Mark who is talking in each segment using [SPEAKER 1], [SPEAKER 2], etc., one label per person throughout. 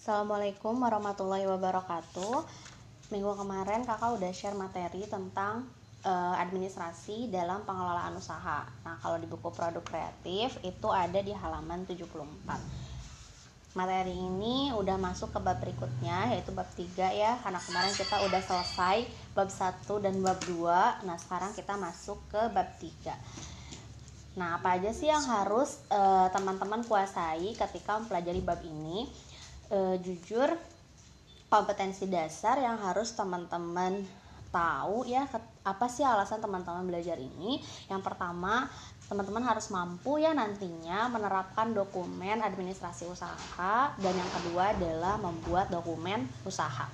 [SPEAKER 1] Assalamualaikum warahmatullahi wabarakatuh. Minggu kemarin kakak udah share materi tentang uh, administrasi dalam pengelolaan usaha. Nah, kalau di buku produk kreatif itu ada di halaman 74. Materi ini udah masuk ke bab berikutnya yaitu bab 3 ya. Karena kemarin kita udah selesai bab 1 dan bab 2. Nah, sekarang kita masuk ke bab 3. Nah, apa aja sih yang harus eh, teman-teman uh, kuasai ketika mempelajari bab ini? Uh, jujur, kompetensi dasar yang harus teman-teman tahu ya apa sih alasan teman-teman belajar ini? Yang pertama teman-teman harus mampu ya nantinya menerapkan dokumen administrasi usaha dan yang kedua adalah membuat dokumen usaha.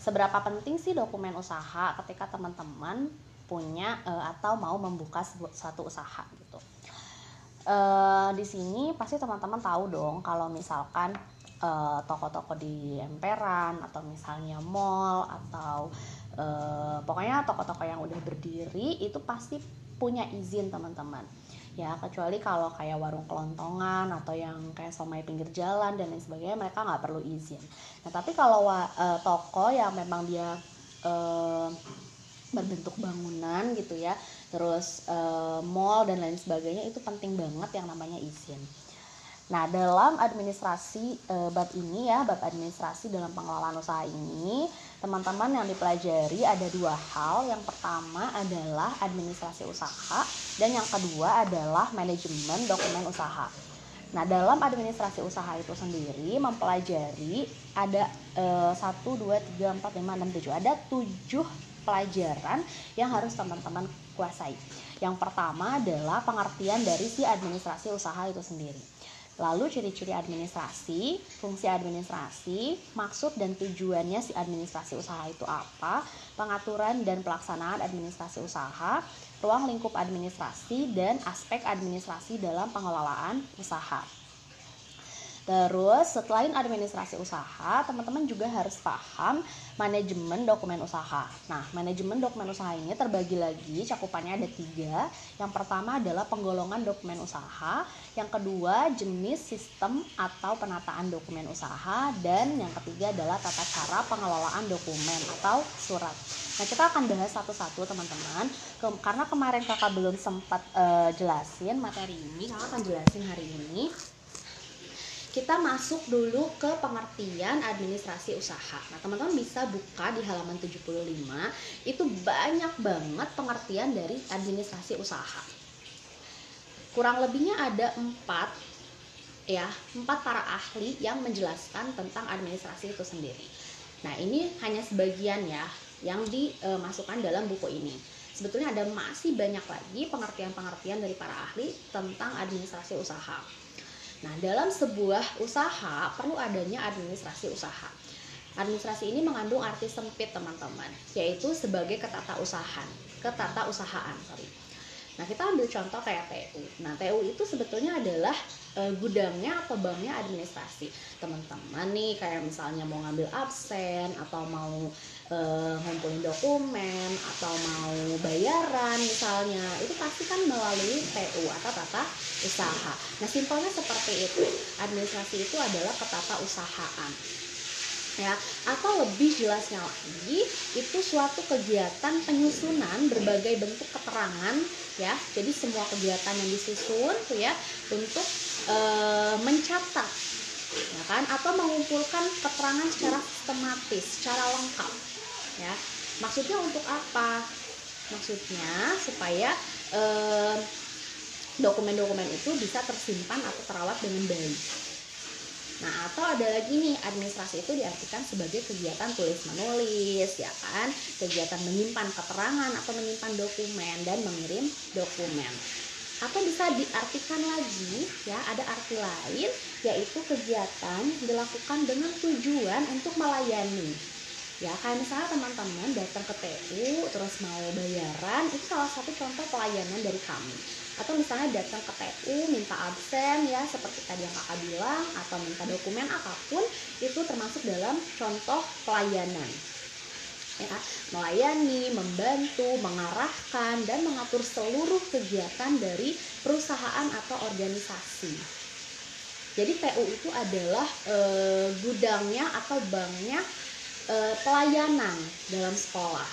[SPEAKER 1] Seberapa penting sih dokumen usaha ketika teman-teman punya e, atau mau membuka suatu usaha gitu? E, di sini pasti teman-teman tahu dong kalau misalkan toko toko-toko di emperan atau misalnya mall atau uh, pokoknya toko-toko yang udah berdiri itu pasti punya izin teman-teman. Ya kecuali kalau kayak warung kelontongan atau yang kayak somai pinggir jalan dan lain sebagainya mereka nggak perlu izin. Nah tapi kalau uh, toko yang memang dia uh, berbentuk bangunan gitu ya terus uh, mall dan lain sebagainya itu penting banget yang namanya izin Nah, dalam administrasi e, bab ini ya, bab administrasi dalam pengelolaan usaha ini, teman-teman yang dipelajari ada dua hal. Yang pertama adalah administrasi usaha dan yang kedua adalah manajemen dokumen usaha. Nah, dalam administrasi usaha itu sendiri mempelajari ada e, 1 2 3 4 5 6 7. Ada 7 pelajaran yang harus teman-teman kuasai. Yang pertama adalah pengertian dari si administrasi usaha itu sendiri. Lalu ciri-ciri administrasi, fungsi administrasi, maksud dan tujuannya si administrasi usaha itu apa, pengaturan dan pelaksanaan administrasi usaha, ruang lingkup administrasi, dan aspek administrasi dalam pengelolaan usaha. Terus, selain administrasi usaha, teman-teman juga harus paham manajemen dokumen usaha. Nah, manajemen dokumen usaha ini terbagi lagi, cakupannya ada tiga. Yang pertama adalah penggolongan dokumen usaha, yang kedua jenis sistem atau penataan dokumen usaha, dan yang ketiga adalah tata cara pengelolaan dokumen atau surat. Nah, kita akan bahas satu-satu teman-teman. karena kemarin kakak belum sempat uh, jelasin materi ini, kakak akan jelasin hari ini kita masuk dulu ke pengertian administrasi usaha. Nah, teman-teman bisa buka di halaman 75, itu banyak banget pengertian dari administrasi usaha. Kurang lebihnya ada empat ya, empat para ahli yang menjelaskan tentang administrasi itu sendiri. Nah, ini hanya sebagian ya yang dimasukkan dalam buku ini. Sebetulnya ada masih banyak lagi pengertian-pengertian dari para ahli tentang administrasi usaha. Nah, dalam sebuah usaha perlu adanya administrasi usaha. Administrasi ini mengandung arti sempit, teman-teman, yaitu sebagai ketata usahaan, ketata usahaan, sorry. Nah, kita ambil contoh kayak TU. Nah, TU itu sebetulnya adalah e, gudangnya atau banknya administrasi. Teman-teman nih kayak misalnya mau ngambil absen atau mau uh, ngumpulin dokumen atau mau bayaran misalnya itu pasti kan melalui TU atau tata usaha. Nah simpelnya seperti itu. Administrasi itu adalah ketata usahaan ya atau lebih jelasnya lagi itu suatu kegiatan penyusunan berbagai bentuk keterangan ya jadi semua kegiatan yang disusun tuh ya untuk e, mencatat ya kan atau mengumpulkan keterangan secara sistematis secara lengkap ya maksudnya untuk apa maksudnya supaya dokumen-dokumen itu bisa tersimpan atau terawat dengan baik Nah, atau ada lagi nih, administrasi itu diartikan sebagai kegiatan tulis menulis, ya kan? Kegiatan menyimpan keterangan atau menyimpan dokumen dan mengirim dokumen. Atau bisa diartikan lagi, ya, ada arti lain yaitu kegiatan dilakukan dengan tujuan untuk melayani ya kayak misalnya teman-teman datang ke TU terus mau bayaran itu salah satu contoh pelayanan dari kami. Atau misalnya datang ke TU minta absen ya seperti tadi yang kakak bilang atau minta dokumen apa pun itu termasuk dalam contoh pelayanan. Ya melayani, membantu, mengarahkan dan mengatur seluruh kegiatan dari perusahaan atau organisasi. Jadi TU itu adalah e, gudangnya atau banknya e, pelayanan dalam sekolah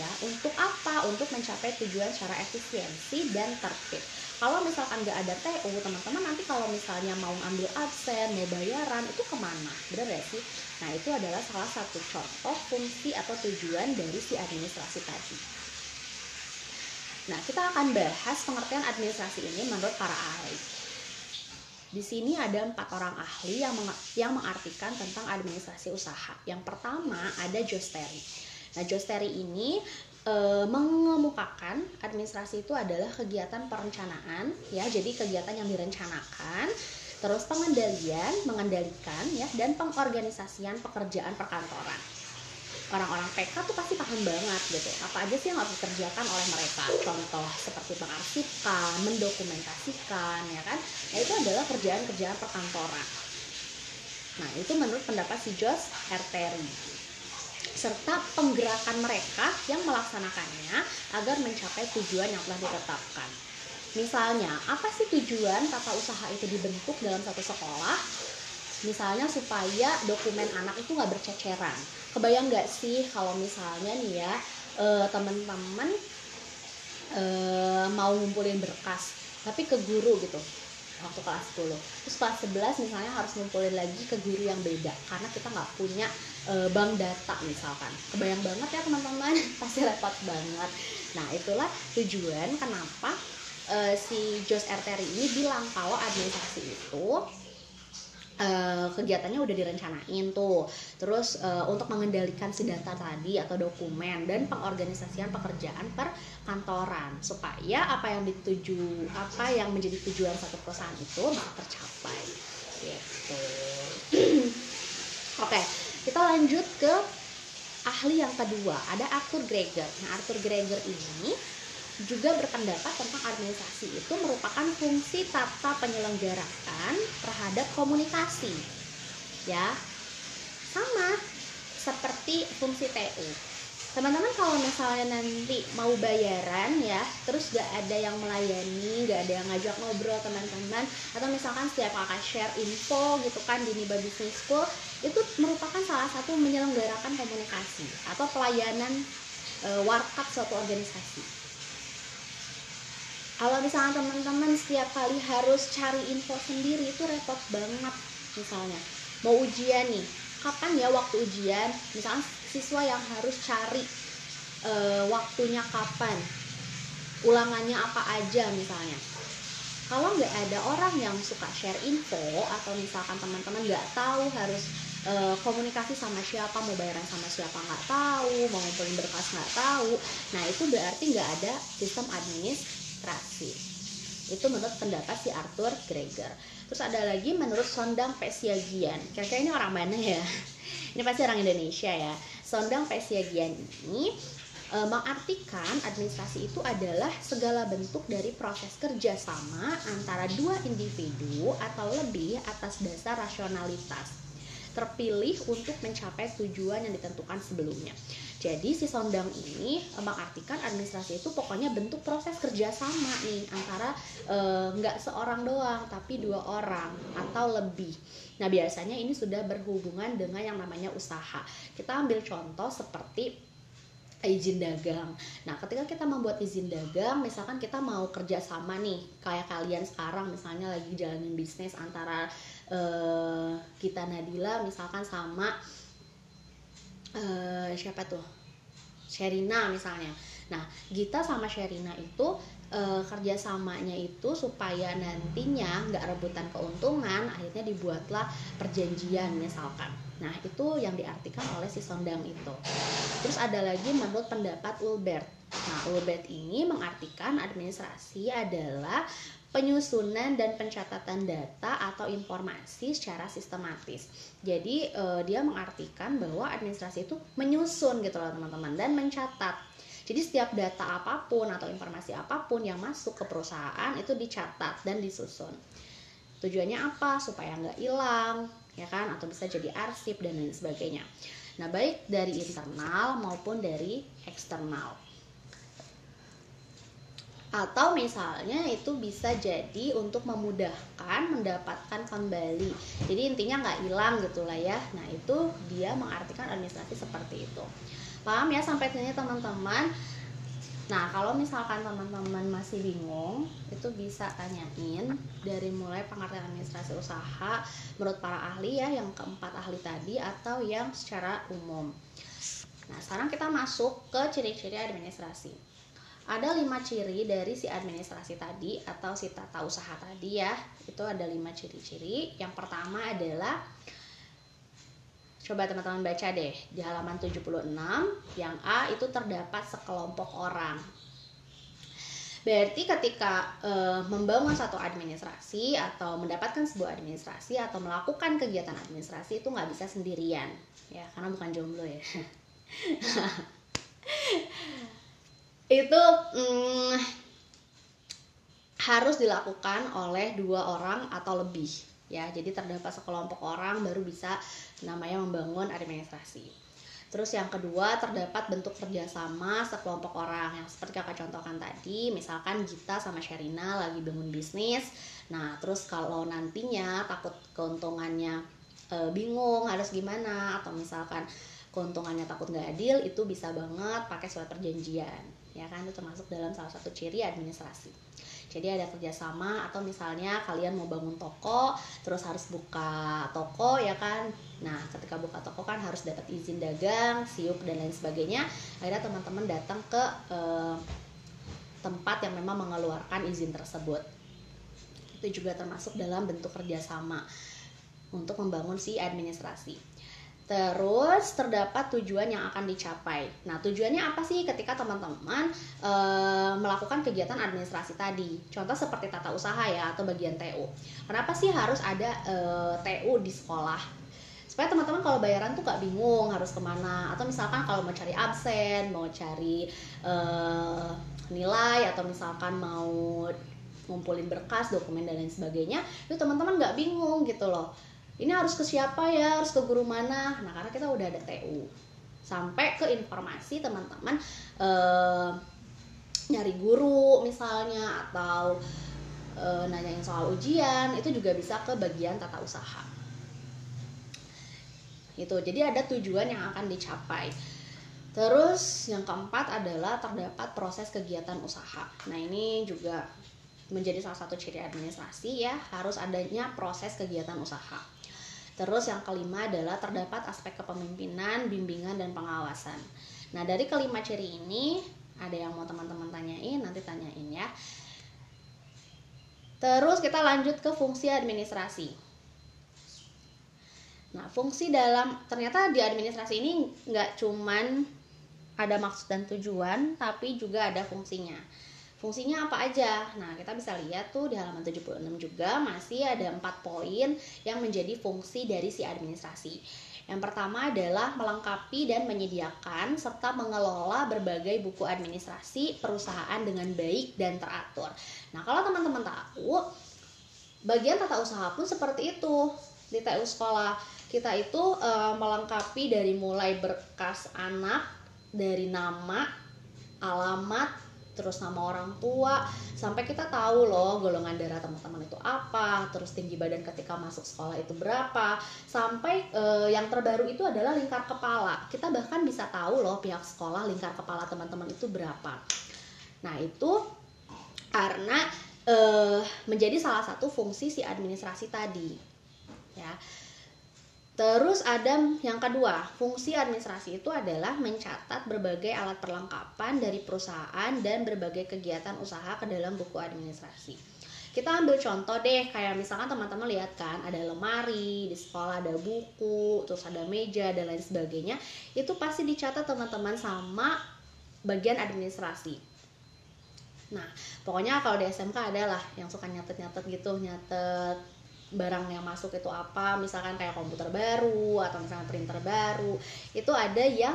[SPEAKER 1] ya. Untuk apa? Untuk mencapai tujuan secara efisiensi dan tertib. Kalau misalkan nggak ada TU teman-teman nanti kalau misalnya mau ambil absen mau bayaran itu ke mana? Benar ya sih? Nah itu adalah salah satu contoh fungsi atau tujuan dari si administrasi tadi. Nah kita akan bahas pengertian administrasi ini menurut para ahli di sini ada empat orang ahli yang meng yang mengartikan tentang administrasi usaha. Yang pertama ada Josteri. Nah, Josteri ini e, mengemukakan administrasi itu adalah kegiatan perencanaan ya, jadi kegiatan yang direncanakan terus pengendalian, mengendalikan ya dan pengorganisasian pekerjaan perkantoran. Orang-orang PK tuh pasti paham banget gitu. Apa aja sih yang harus dikerjakan oleh mereka? Contoh seperti mengarsipkan, mendokumentasikan ya kan. Nah, itu adalah kerjaan-kerjaan perkantoran. Nah, itu menurut pendapat si Jos Herteri serta penggerakan mereka yang melaksanakannya agar mencapai tujuan yang telah ditetapkan. Misalnya, apa sih tujuan tata usaha itu dibentuk dalam satu sekolah? Misalnya supaya dokumen anak itu nggak berceceran. Kebayang nggak sih kalau misalnya nih ya eh, teman-teman eh, mau ngumpulin berkas, tapi ke guru gitu, waktu kelas 10 terus kelas 11 misalnya harus ngumpulin lagi ke guru yang beda karena kita nggak punya e, bank data misalkan. Kebayang banget ya teman-teman? Pasti repot banget. Nah itulah tujuan kenapa e, si Jos Arteri ini bilang kalau administrasi itu uh, kegiatannya udah direncanain tuh. Terus uh, untuk mengendalikan si data tadi atau dokumen dan pengorganisasian pekerjaan per kantoran supaya apa yang dituju apa yang menjadi tujuan satu perusahaan itu bisa tercapai. Gitu. Oke, kita lanjut ke ahli yang kedua. Ada Arthur Greger. Nah, Arthur Greger ini juga berpendapat tentang administrasi itu merupakan fungsi tata penyelenggaraan terhadap komunikasi. Ya. Sama seperti fungsi TU. Teman-teman kalau misalnya nanti mau bayaran ya, terus gak ada yang melayani, gak ada yang ngajak ngobrol teman-teman, atau misalkan setiap kakak share info gitu kan di Niba Business School, itu merupakan salah satu menyelenggarakan komunikasi atau pelayanan e, warkap suatu organisasi kalau misalnya teman-teman setiap kali harus cari info sendiri itu repot banget misalnya. Mau ujian nih kapan ya waktu ujian? Misalnya siswa yang harus cari e, waktunya kapan? Ulangannya apa aja misalnya. Kalau nggak ada orang yang suka share info atau misalkan teman-teman nggak tahu harus e, komunikasi sama siapa mau bayaran sama siapa nggak tahu mau ngumpulin berkas nggak tahu nah itu berarti nggak ada sistem administrasi administrasi. Itu menurut pendapat si Arthur Greger. Terus ada lagi menurut Sondang Pesiagian. Kira-kira ini orang mana ya? Ini pasti orang Indonesia ya. Sondang Pesiagian ini e, mengartikan administrasi itu adalah segala bentuk dari proses kerjasama antara dua individu atau lebih atas dasar rasionalitas. Terpilih untuk mencapai tujuan yang ditentukan sebelumnya. Jadi si sondang ini mengartikan administrasi itu pokoknya bentuk proses kerjasama nih antara eh, nggak e, seorang doang tapi dua orang atau lebih. Nah biasanya ini sudah berhubungan dengan yang namanya usaha. Kita ambil contoh seperti izin dagang. Nah, ketika kita membuat izin dagang, misalkan kita mau kerja sama nih, kayak kalian sekarang misalnya lagi jalanin bisnis antara uh, kita Nadila misalkan sama uh, siapa tuh? Sherina misalnya. Nah Gita sama Sherina itu uh, kerjasamanya itu supaya nantinya nggak rebutan keuntungan akhirnya dibuatlah perjanjian misalkan. Nah itu yang diartikan oleh si sondang itu. Terus ada lagi menurut pendapat Ulbert. Nah Ulbert ini mengartikan administrasi adalah penyusunan dan pencatatan data atau informasi secara sistematis. Jadi uh, dia mengartikan bahwa administrasi itu menyusun gitu loh teman-teman dan mencatat. Jadi setiap data apa pun atau informasi apa pun yang masuk ke perusahaan itu dicatat dan disusun. Tujuannya apa? Supaya nggak hilang, ya kan? Atau bisa jadi arsip dan lain sebagainya. Nah baik dari internal maupun dari eksternal atau misalnya itu bisa jadi untuk memudahkan mendapatkan kembali jadi intinya nggak hilang gitulah ya nah itu dia mengartikan administrasi seperti itu paham ya sampai sini teman-teman Nah, kalau misalkan teman-teman masih bingung, itu bisa tanyain dari mulai pengertian administrasi usaha menurut para ahli ya, yang keempat ahli tadi atau yang secara umum. Nah, sekarang kita masuk ke ciri-ciri administrasi. Ada lima ciri dari si administrasi tadi atau si tata usaha tadi ya. Itu ada lima ciri-ciri. Yang pertama adalah Coba teman-teman baca deh di halaman 76 yang A itu terdapat sekelompok orang. Berarti ketika e, membangun satu administrasi atau mendapatkan sebuah administrasi atau melakukan kegiatan administrasi itu nggak bisa sendirian ya karena bukan jomblo ya. itu mm, harus dilakukan oleh dua orang atau lebih ya. Jadi terdapat sekelompok orang baru bisa namanya membangun administrasi. Terus yang kedua terdapat bentuk kerjasama sekelompok orang. Yang seperti kakak contohkan tadi misalkan Gita sama Sherina lagi bangun bisnis. Nah terus kalau nantinya takut keuntungannya e, bingung harus gimana atau misalkan keuntungannya takut nggak adil itu bisa banget pakai surat perjanjian ya kan? Itu termasuk dalam salah satu ciri administrasi. Jadi ada kerjasama atau misalnya kalian mau bangun toko terus harus buka toko ya kan? Nah ketika buka toko kan harus dapat izin dagang siup dan lain sebagainya. Akhirnya teman-teman datang ke eh, tempat yang memang mengeluarkan izin tersebut. Itu juga termasuk dalam bentuk kerjasama untuk membangun si administrasi Terus terdapat tujuan yang akan dicapai. Nah, tujuannya apa sih ketika teman-teman e, melakukan kegiatan administrasi tadi? Contoh seperti tata usaha ya atau bagian TU. Kenapa sih harus ada e, TU di sekolah? Supaya teman-teman kalau bayaran tuh gak bingung harus ke mana. Atau misalkan kalau mau cari absen, mau cari e, nilai atau misalkan mau ngumpulin berkas, dokumen dan lain sebagainya, itu teman-teman gak bingung gitu loh ini harus ke siapa ya? Harus ke guru mana? Nah karena kita udah ada TU sampai ke informasi teman-teman eh, nyari guru misalnya atau eh, nanyain soal ujian itu juga bisa ke bagian tata usaha. Itu jadi ada tujuan yang akan dicapai. Terus yang keempat adalah terdapat proses kegiatan usaha. Nah ini juga menjadi salah satu ciri administrasi ya harus adanya proses kegiatan usaha Terus yang kelima adalah terdapat aspek kepemimpinan, bimbingan, dan pengawasan. Nah dari kelima ciri ini ada yang mau teman-teman tanyain, nanti tanyain ya. Terus kita lanjut ke fungsi administrasi. Nah fungsi dalam ternyata di administrasi ini nggak cuman ada maksud dan tujuan, tapi juga ada fungsinya. Fungsinya apa aja? Nah, kita bisa lihat tuh di halaman 76 juga masih ada empat poin yang menjadi fungsi dari si administrasi. Yang pertama adalah melengkapi dan menyediakan serta mengelola berbagai buku administrasi perusahaan dengan baik dan teratur. Nah, kalau teman-teman tahu, bagian tata usaha pun seperti itu di TU sekolah. Kita itu e, melengkapi dari mulai berkas anak, dari nama, alamat, terus nama orang tua sampai kita tahu loh golongan darah teman-teman itu apa terus tinggi badan ketika masuk sekolah itu berapa. Sampai uh, yang terbaru itu adalah lingkar kepala. Kita bahkan bisa tahu loh pihak sekolah lingkar kepala teman-teman itu berapa. Nah itu karena uh, menjadi salah satu fungsi si administrasi tadi ya Terus ada yang kedua, fungsi administrasi itu adalah mencatat berbagai alat perlengkapan dari perusahaan dan berbagai kegiatan usaha ke dalam buku administrasi. Kita ambil contoh deh, kayak misalkan teman-teman lihat kan, ada lemari, di sekolah ada buku, terus ada meja dan lain sebagainya. Itu pasti dicatat teman-teman sama bagian administrasi. Nah, pokoknya kalau di SMK adalah yang suka nyatet-nyatet gitu, nyatet barang yang masuk itu apa misalkan kayak komputer baru atau misalnya printer baru itu ada yang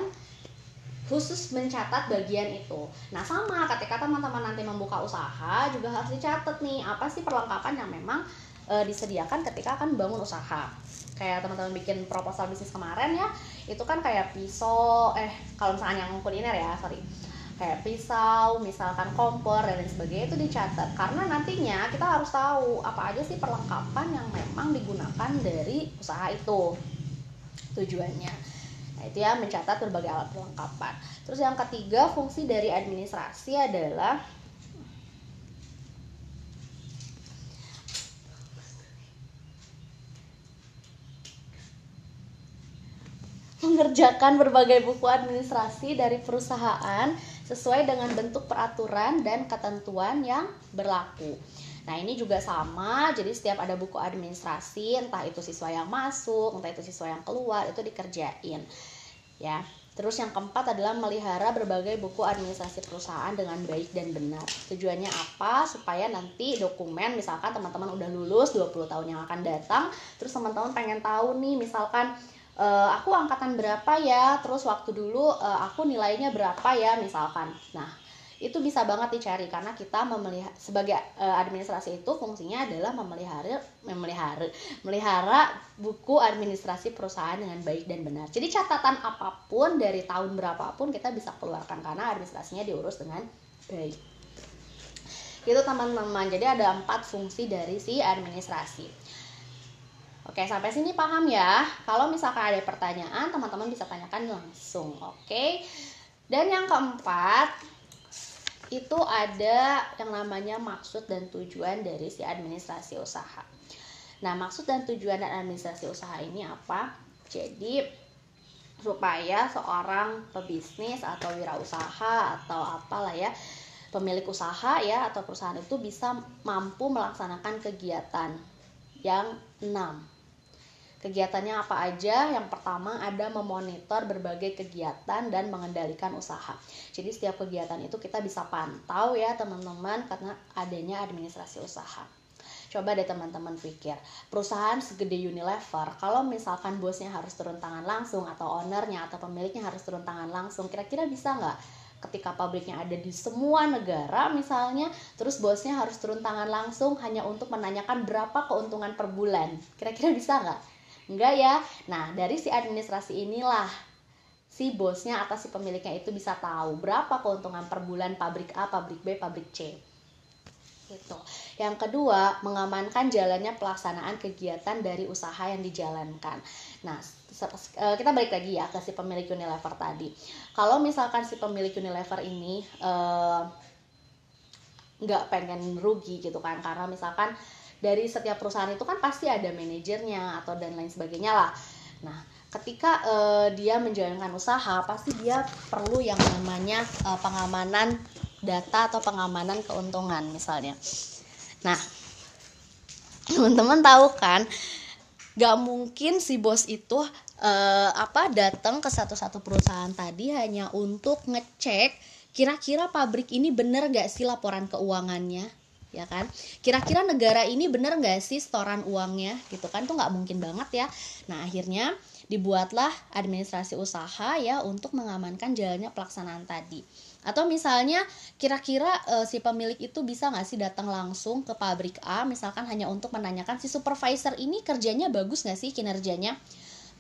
[SPEAKER 1] khusus mencatat bagian itu. Nah sama ketika teman-teman nanti membuka usaha juga harus dicatat nih apa sih perlengkapan yang memang e, disediakan ketika akan bangun usaha. Kayak teman-teman bikin proposal bisnis kemarin ya, itu kan kayak pisau, eh kalau misalnya yang kuliner ya sorry, kayak pisau, misalkan kompor dan lain sebagainya itu dicatat karena nantinya kita harus tahu apa aja sih perlengkapan yang memang digunakan dari usaha itu tujuannya. Nah, itu ya mencatat berbagai alat perlengkapan. Terus yang ketiga fungsi dari administrasi adalah mengerjakan berbagai buku administrasi dari perusahaan sesuai dengan bentuk peraturan dan ketentuan yang berlaku. Nah, ini juga sama, jadi setiap ada buku administrasi, entah itu siswa yang masuk, entah itu siswa yang keluar, itu dikerjain. Ya. Terus yang keempat adalah melihara berbagai buku administrasi perusahaan dengan baik dan benar. Tujuannya apa? Supaya nanti dokumen misalkan teman-teman udah lulus 20 tahun yang akan datang, terus teman-teman pengen tahu nih misalkan uh, aku angkatan berapa ya terus waktu dulu uh, aku nilainya berapa ya misalkan nah itu bisa banget dicari karena kita memelihara sebagai uh, administrasi itu fungsinya adalah memelihara memelihara melihara buku administrasi perusahaan dengan baik dan benar. Jadi catatan apa pun dari tahun berapapun kita bisa keluarkan karena administrasinya diurus dengan baik. Itu teman-teman. Jadi ada empat fungsi dari si administrasi. Oke, sampai sini paham ya. Kalau misalkan ada pertanyaan, teman-teman bisa tanyakan langsung. Oke. Dan yang keempat, itu ada yang namanya maksud dan tujuan dari si administrasi usaha. Nah, maksud dan tujuan dan administrasi usaha ini apa? Jadi, supaya seorang pebisnis atau wirausaha atau apalah ya, pemilik usaha ya atau perusahaan itu bisa mampu melaksanakan kegiatan yang enam Kegiatannya apa aja? Yang pertama ada memonitor berbagai kegiatan dan mengendalikan usaha. Jadi setiap kegiatan itu kita bisa pantau ya teman-teman karena adanya administrasi usaha. Coba deh teman-teman pikir, perusahaan segede Unilever, kalau misalkan bosnya harus turun tangan langsung atau ownernya atau pemiliknya harus turun tangan langsung, kira-kira bisa nggak ketika pabriknya ada di semua negara misalnya terus bosnya harus turun tangan langsung hanya untuk menanyakan berapa keuntungan per bulan kira-kira bisa nggak Enggak ya. Nah, dari si administrasi inilah si bosnya atau si pemiliknya itu bisa tahu berapa keuntungan per bulan pabrik A, pabrik B, pabrik C. Gitu. Yang kedua, mengamankan jalannya pelaksanaan kegiatan dari usaha yang dijalankan. Nah, eh, kita balik lagi ya ke si pemilik Unilever tadi. Kalau misalkan si pemilik Unilever ini eh, nggak pengen rugi gitu kan, karena misalkan dari setiap perusahaan itu kan pasti ada manajernya atau dan lain sebagainya lah. Nah, ketika uh, dia menjalankan usaha, pasti dia perlu yang namanya uh, pengamanan data atau pengamanan keuntungan misalnya. Nah, teman-teman tahu kan, gak mungkin si bos itu uh, apa datang ke satu-satu perusahaan tadi hanya untuk ngecek kira-kira pabrik ini bener gak sih laporan keuangannya ya kan? Kira-kira negara ini bener nggak sih setoran uangnya gitu kan? Tuh nggak mungkin banget ya. Nah akhirnya dibuatlah administrasi usaha ya untuk mengamankan jalannya pelaksanaan tadi. Atau misalnya kira-kira e, si pemilik itu bisa nggak sih datang langsung ke pabrik A misalkan hanya untuk menanyakan si supervisor ini kerjanya bagus nggak sih kinerjanya?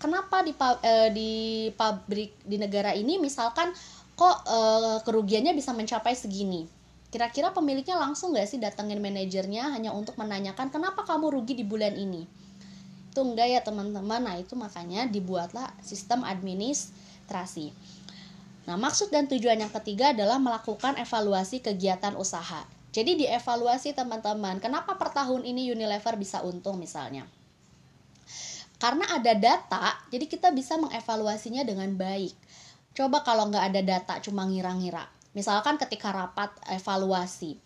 [SPEAKER 1] Kenapa di e, di pabrik di negara ini misalkan kok e, kerugiannya bisa mencapai segini Kira-kira pemiliknya langsung gak sih datengin manajernya hanya untuk menanyakan kenapa kamu rugi di bulan ini? Itu enggak ya teman-teman. Nah, itu makanya dibuatlah sistem administrasi. Nah, maksud dan tujuan yang ketiga adalah melakukan evaluasi kegiatan usaha. Jadi dievaluasi teman-teman, kenapa per tahun ini Unilever bisa untung misalnya? Karena ada data, jadi kita bisa mengevaluasinya dengan baik. Coba kalau nggak ada data, cuma ngira-ngira Misalkan ketika rapat evaluasi.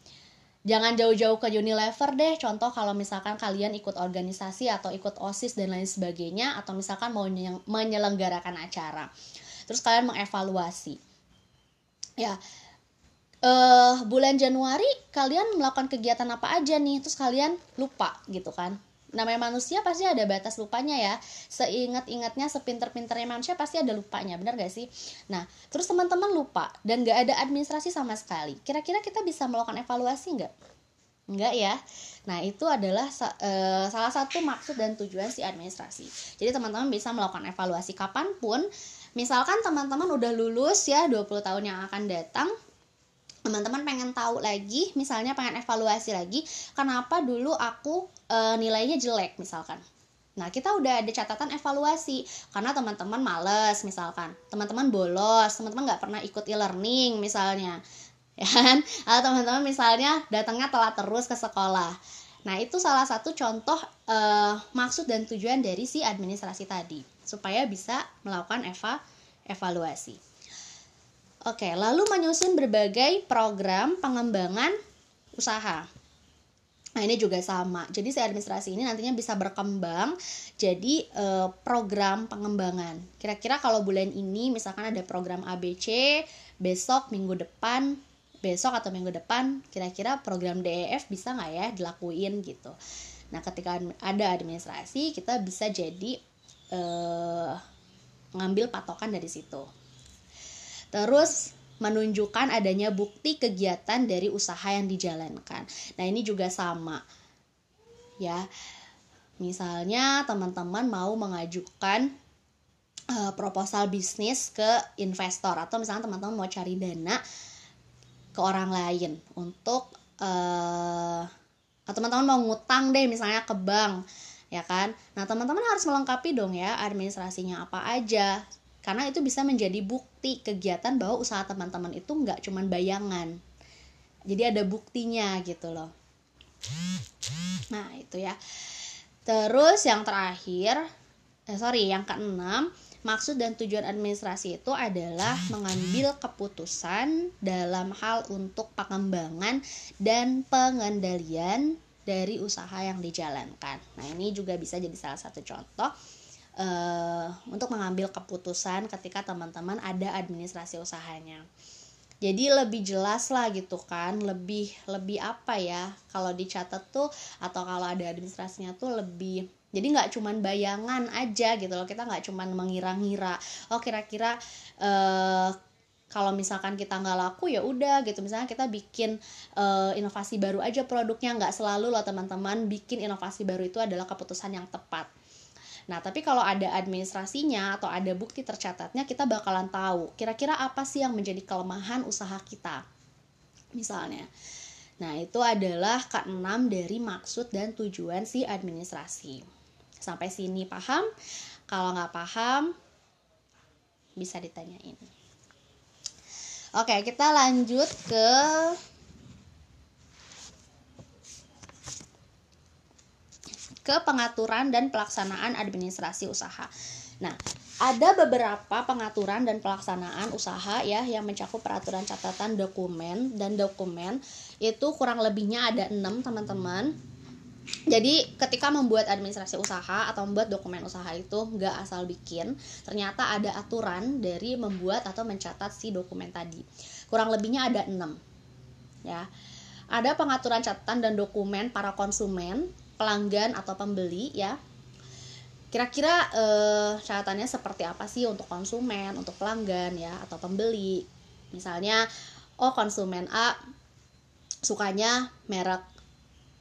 [SPEAKER 1] Jangan jauh-jauh ke Unilever deh. Contoh kalau misalkan kalian ikut organisasi atau ikut OSIS dan lain sebagainya atau misalkan mau menyelenggarakan acara. Terus kalian mengevaluasi. Ya, uh, bulan Januari kalian melakukan kegiatan apa aja nih terus kalian lupa gitu kan namanya manusia pasti ada batas lupanya ya seingat-ingatnya sepinter-pinternya manusia pasti ada lupanya benar gak sih nah terus teman-teman lupa dan gak ada administrasi sama sekali kira-kira kita bisa melakukan evaluasi nggak Enggak ya. Nah, itu adalah uh, salah satu maksud dan tujuan si administrasi. Jadi teman-teman bisa melakukan evaluasi kapan pun. Misalkan teman-teman udah lulus ya 20 tahun yang akan datang, teman-teman pengen tahu lagi misalnya pengen evaluasi lagi kenapa dulu aku e, nilainya jelek misalkan Nah, kita udah ada catatan evaluasi karena teman-teman males misalkan, teman-teman bolos, teman-teman nggak pernah ikut e-learning misalnya, ya kan? Teman-teman misalnya datangnya telat terus ke sekolah. Nah, itu salah satu contoh eh, maksud dan tujuan dari si administrasi tadi supaya bisa melakukan eva evaluasi. Oke, lalu menyusun berbagai program pengembangan usaha. Nah, ini juga sama. Jadi si administrasi ini nantinya bisa berkembang jadi eh, program pengembangan. Kira-kira kalau bulan ini misalkan ada program ABC, besok minggu depan, besok atau minggu depan kira-kira program DEF bisa nggak ya dilakuin gitu. Nah, ketika ada administrasi, kita bisa jadi eh, ngambil patokan dari situ. Terus menunjukkan adanya bukti kegiatan dari usaha yang dijalankan. Nah, ini juga sama. Ya. Misalnya teman-teman mau mengajukan uh, proposal bisnis ke investor atau misalnya teman-teman mau cari dana ke orang lain untuk uh, teman-teman mau ngutang deh misalnya ke bank ya kan nah teman-teman harus melengkapi dong ya administrasinya apa aja karena itu bisa menjadi bukti kegiatan bahwa usaha teman-teman itu nggak cuma bayangan. Jadi ada buktinya gitu loh. Nah itu ya. Terus yang terakhir eh sorry yang keenam maksud dan tujuan administrasi itu adalah mengambil keputusan dalam hal untuk pengembangan dan pengendalian dari usaha yang dijalankan. Nah, ini juga bisa jadi salah satu contoh uh, untuk mengambil keputusan ketika teman-teman ada administrasi usahanya. Jadi lebih jelas lah gitu kan lebih lebih apa ya kalau dicatat tuh atau kalau ada administrasinya tuh lebih jadi nggak cuman bayangan aja gitu loh kita nggak cuman mengira-ngira oh kira-kira uh, kalau misalkan kita nggak laku ya udah gitu misalnya kita bikin uh, inovasi baru aja produknya nggak selalu loh teman-teman bikin inovasi baru itu adalah keputusan yang tepat Nah, tapi kalau ada administrasinya atau ada bukti tercatatnya, kita bakalan tahu kira-kira apa sih yang menjadi kelemahan usaha kita. Misalnya. Nah, itu adalah keenam dari maksud dan tujuan si administrasi. Sampai sini paham? Kalau nggak paham, bisa ditanyain. Oke, kita lanjut ke ke pengaturan dan pelaksanaan administrasi usaha. Nah, ada beberapa pengaturan dan pelaksanaan usaha ya yang mencakup peraturan catatan dokumen dan dokumen itu kurang lebihnya ada enam teman-teman. Jadi ketika membuat administrasi usaha atau membuat dokumen usaha itu nggak asal bikin, ternyata ada aturan dari membuat atau mencatat si dokumen tadi. Kurang lebihnya ada enam, ya. Ada pengaturan catatan dan dokumen para konsumen, pelanggan atau pembeli ya. Kira-kira eh, catatannya seperti apa sih untuk konsumen untuk pelanggan ya atau pembeli? Misalnya oh konsumen A sukanya merek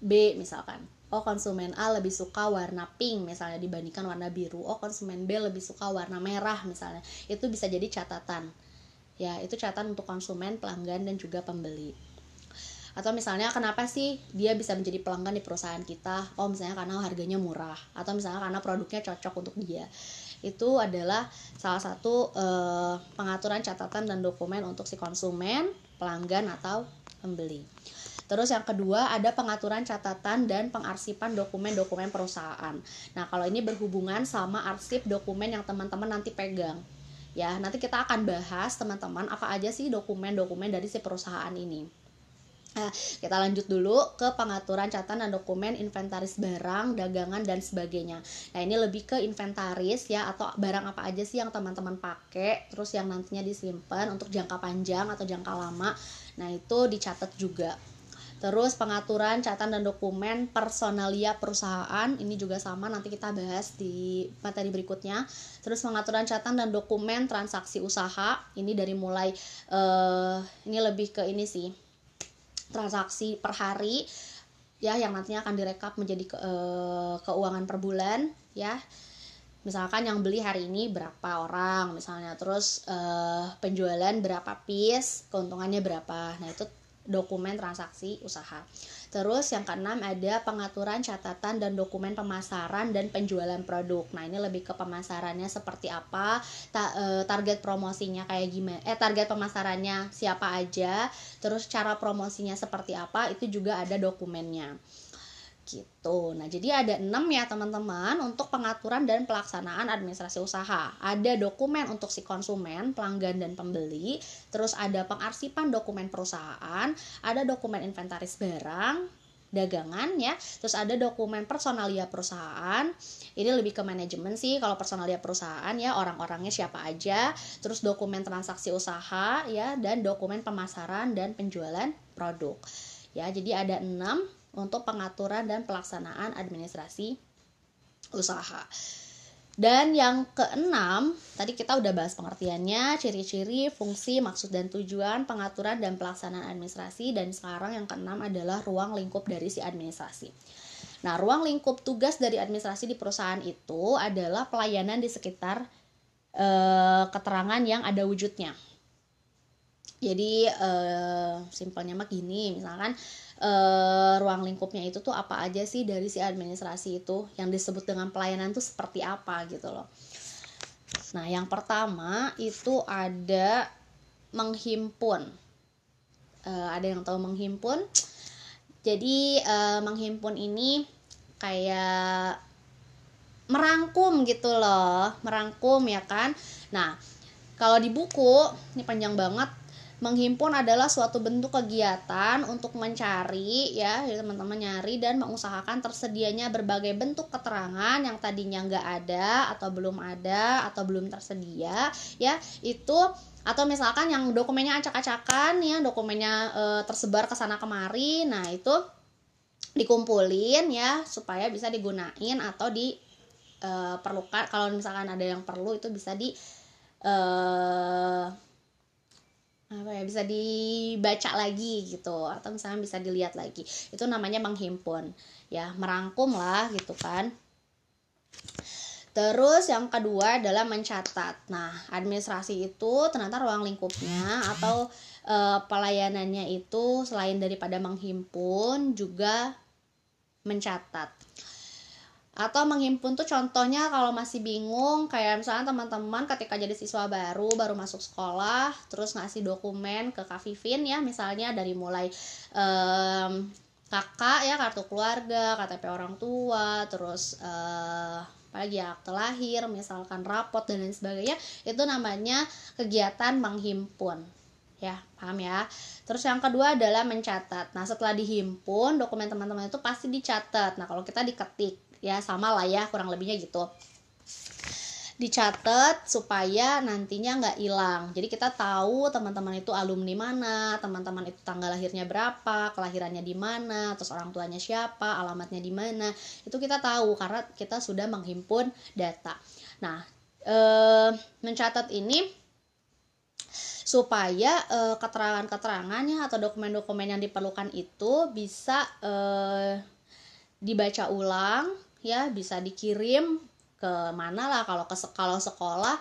[SPEAKER 1] B misalkan. Oh konsumen A lebih suka warna pink misalnya dibandingkan warna biru. Oh konsumen B lebih suka warna merah misalnya. Itu bisa jadi catatan. Ya itu catatan untuk konsumen pelanggan dan juga pembeli atau misalnya kenapa sih dia bisa menjadi pelanggan di perusahaan kita oh misalnya karena harganya murah atau misalnya karena produknya cocok untuk dia itu adalah salah satu eh, pengaturan catatan dan dokumen untuk si konsumen, pelanggan atau pembeli. Terus yang kedua ada pengaturan catatan dan pengarsipan dokumen-dokumen perusahaan. Nah, kalau ini berhubungan sama arsip dokumen yang teman-teman nanti pegang. Ya, nanti kita akan bahas teman-teman apa aja sih dokumen-dokumen dari si perusahaan ini. Nah, kita lanjut dulu ke pengaturan catatan dan dokumen inventaris barang, dagangan dan sebagainya. Nah, ini lebih ke inventaris ya atau barang apa aja sih yang teman-teman pakai, terus yang nantinya disimpan untuk jangka panjang atau jangka lama. Nah, itu dicatat juga. Terus pengaturan catatan dan dokumen personalia perusahaan ini juga sama nanti kita bahas di materi berikutnya. Terus pengaturan catatan dan dokumen transaksi usaha ini dari mulai uh, ini lebih ke ini sih transaksi per hari ya yang nantinya akan direkap menjadi ke, e, keuangan per bulan ya. Misalkan yang beli hari ini berapa orang misalnya. Terus uh, penjualan berapa piece keuntungannya berapa. Nah itu dokumen transaksi usaha. Terus yang keenam ada pengaturan catatan dan dokumen pemasaran dan penjualan produk. Nah ini lebih ke pemasarannya seperti apa ta uh, target promosinya kayak gimana eh target pemasarannya siapa aja terus cara promosinya seperti apa itu juga ada dokumennya gitu. Nah, jadi ada enam ya teman-teman untuk pengaturan dan pelaksanaan administrasi usaha. Ada dokumen untuk si konsumen, pelanggan dan pembeli, terus ada pengarsipan dokumen perusahaan, ada dokumen inventaris barang, dagangan ya. Terus ada dokumen personalia perusahaan. Ini lebih ke manajemen sih kalau personalia perusahaan ya, orang-orangnya siapa aja. Terus dokumen transaksi usaha ya dan dokumen pemasaran dan penjualan produk. Ya, jadi ada enam untuk pengaturan dan pelaksanaan administrasi usaha. Dan yang keenam, tadi kita udah bahas pengertiannya, ciri-ciri, fungsi, maksud dan tujuan, pengaturan dan pelaksanaan administrasi dan sekarang yang keenam adalah ruang lingkup dari si administrasi. Nah, ruang lingkup tugas dari administrasi di perusahaan itu adalah pelayanan di sekitar e, keterangan yang ada wujudnya. Jadi e, simpelnya mah gini, misalkan uh, ruang lingkupnya itu tuh apa aja sih dari si administrasi itu yang disebut dengan pelayanan tuh seperti apa gitu loh. Nah, yang pertama itu ada menghimpun. Uh, ada yang tahu menghimpun? Jadi uh, menghimpun ini kayak merangkum gitu loh, merangkum ya kan. Nah, kalau di buku ini panjang banget Menghimpun adalah suatu bentuk kegiatan untuk mencari ya, teman-teman nyari dan mengusahakan tersedianya berbagai bentuk keterangan yang tadinya nggak ada atau belum ada atau belum tersedia ya itu atau misalkan yang dokumennya acak-acakan ya dokumennya e, tersebar ke sana kemari nah itu dikumpulin ya supaya bisa digunain atau di e, perlukan kalau misalkan ada yang perlu itu bisa di e, apa ya bisa dibaca lagi gitu atau misalnya bisa dilihat lagi. Itu namanya menghimpun. Ya merangkum lah gitu kan. Terus yang kedua adalah mencatat. Nah, administrasi itu ternyata ruang lingkupnya atau e, pelayanannya itu selain daripada menghimpun juga mencatat atau menghimpun tuh contohnya kalau masih bingung kayak misalnya teman-teman ketika jadi siswa baru baru masuk sekolah terus ngasih dokumen ke Kak Vivin ya misalnya dari mulai um, kakak ya kartu keluarga KTP orang tua terus uh, apalagi ya akte lahir misalkan rapot dan lain sebagainya itu namanya kegiatan menghimpun. Ya paham ya? Terus yang kedua adalah mencatat. Nah setelah dihimpun dokumen teman-teman itu pasti dicatat. Nah kalau kita diketik ya sama lah ya kurang lebihnya gitu. Dicatat supaya nantinya nggak hilang. Jadi kita tahu teman-teman itu alumni mana teman-teman itu tanggal lahirnya berapa kelahirannya di mana terus orang tuanya siapa alamatnya di mana. Itu kita tahu karena kita sudah menghimpun data. Nah e, mencatat ini supaya e, keterangan-keterangannya atau dokumen-dokumen yang diperlukan itu bisa e, dibaca ulang ya bisa dikirim ke mana lah. Kalau ke kalau sekolah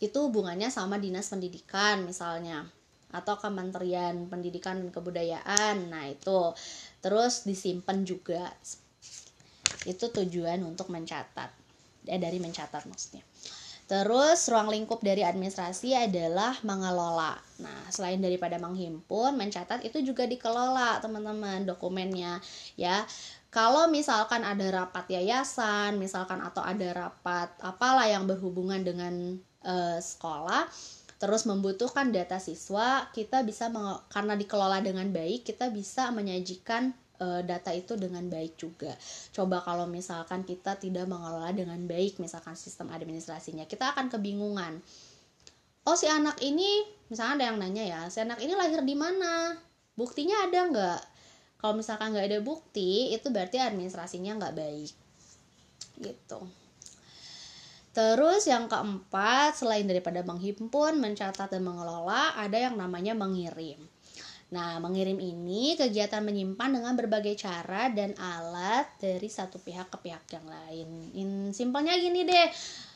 [SPEAKER 1] itu hubungannya sama dinas pendidikan misalnya. Atau kementerian pendidikan dan kebudayaan. Nah itu. Terus disimpan juga. Itu tujuan untuk mencatat. Eh dari mencatat maksudnya. Terus ruang lingkup dari administrasi adalah mengelola. Nah, selain daripada menghimpun, mencatat itu juga dikelola, teman-teman, dokumennya ya kalau misalkan ada rapat yayasan misalkan atau ada rapat apalah yang berhubungan dengan uh, sekolah terus membutuhkan data siswa kita bisa karena dikelola dengan baik kita bisa menyajikan uh, data itu dengan baik juga. Coba kalau misalkan kita tidak mengelola dengan baik misalkan sistem administrasinya kita akan kebingungan. Oh si anak ini misalnya ada yang nanya ya si anak ini lahir di mana? Buktinya ada nggak kalau misalkan nggak ada bukti itu berarti administrasinya nggak baik gitu Terus yang keempat, selain daripada menghimpun, mencatat dan mengelola, ada yang namanya mengirim. Nah, mengirim ini kegiatan menyimpan dengan berbagai cara dan alat dari satu pihak ke pihak yang lain. In, simpelnya gini deh,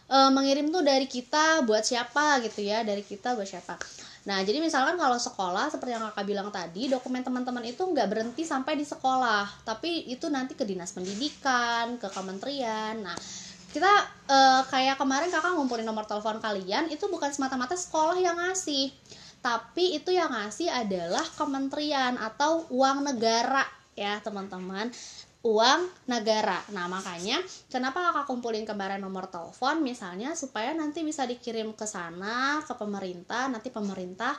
[SPEAKER 1] uh, mengirim tuh dari kita buat siapa gitu ya dari kita buat siapa. Nah, jadi misalkan kalau sekolah seperti yang kakak bilang tadi, dokumen teman-teman itu nggak berhenti sampai di sekolah, tapi itu nanti ke dinas pendidikan, ke kementerian. Nah, kita uh, kayak kemarin kakak ngumpulin nomor telepon kalian, itu bukan semata-mata sekolah yang ngasih, tapi itu yang ngasih adalah kementerian atau uang negara ya teman-teman uang negara. Nah, makanya kenapa kakak kumpulin kemarin nomor telepon misalnya supaya nanti bisa dikirim ke sana ke pemerintah, nanti pemerintah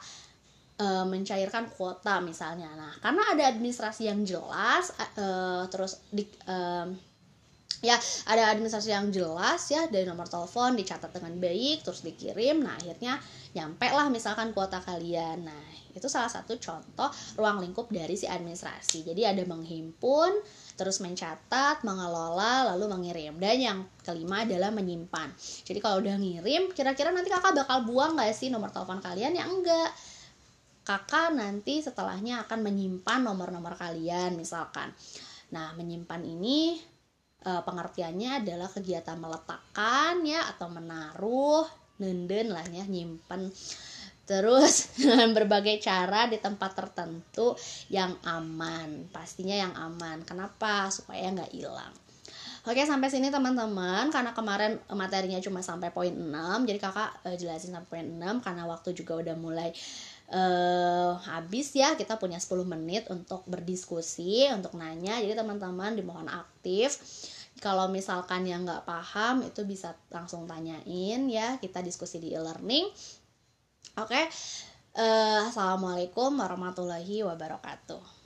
[SPEAKER 1] e, mencairkan kuota misalnya. Nah, karena ada administrasi yang jelas e, terus di e, ya ada administrasi yang jelas ya dari nomor telepon dicatat dengan baik terus dikirim nah akhirnya nyampe lah misalkan kuota kalian. Nah itu salah satu contoh ruang lingkup dari si administrasi. Jadi ada menghimpun terus mencatat mengelola lalu mengirim. Dan yang kelima adalah menyimpan. Jadi kalau udah ngirim kira-kira nanti kakak bakal buang nggak sih nomor telepon kalian? Ya enggak. Kakak nanti setelahnya akan menyimpan nomor-nomor kalian misalkan. Nah menyimpan ini e, pengertiannya adalah kegiatan meletakkan ya atau menaruh nenden lah ya nyimpen. Terus dengan berbagai cara di tempat tertentu yang aman pastinya yang aman. Kenapa? Supaya nggak hilang. Oke sampai sini teman-teman. Karena kemarin materinya cuma sampai poin 6 jadi kakak e, jelasin sampai poin 6 karena waktu juga udah mulai uh, habis ya kita punya 10 menit untuk berdiskusi untuk nanya. Jadi teman-teman dimohon aktif. Kalau misalkan yang nggak paham itu bisa langsung tanyain ya. Kita diskusi di e-learning. Oke? Okay? uh, assalamualaikum warahmatullahi wabarakatuh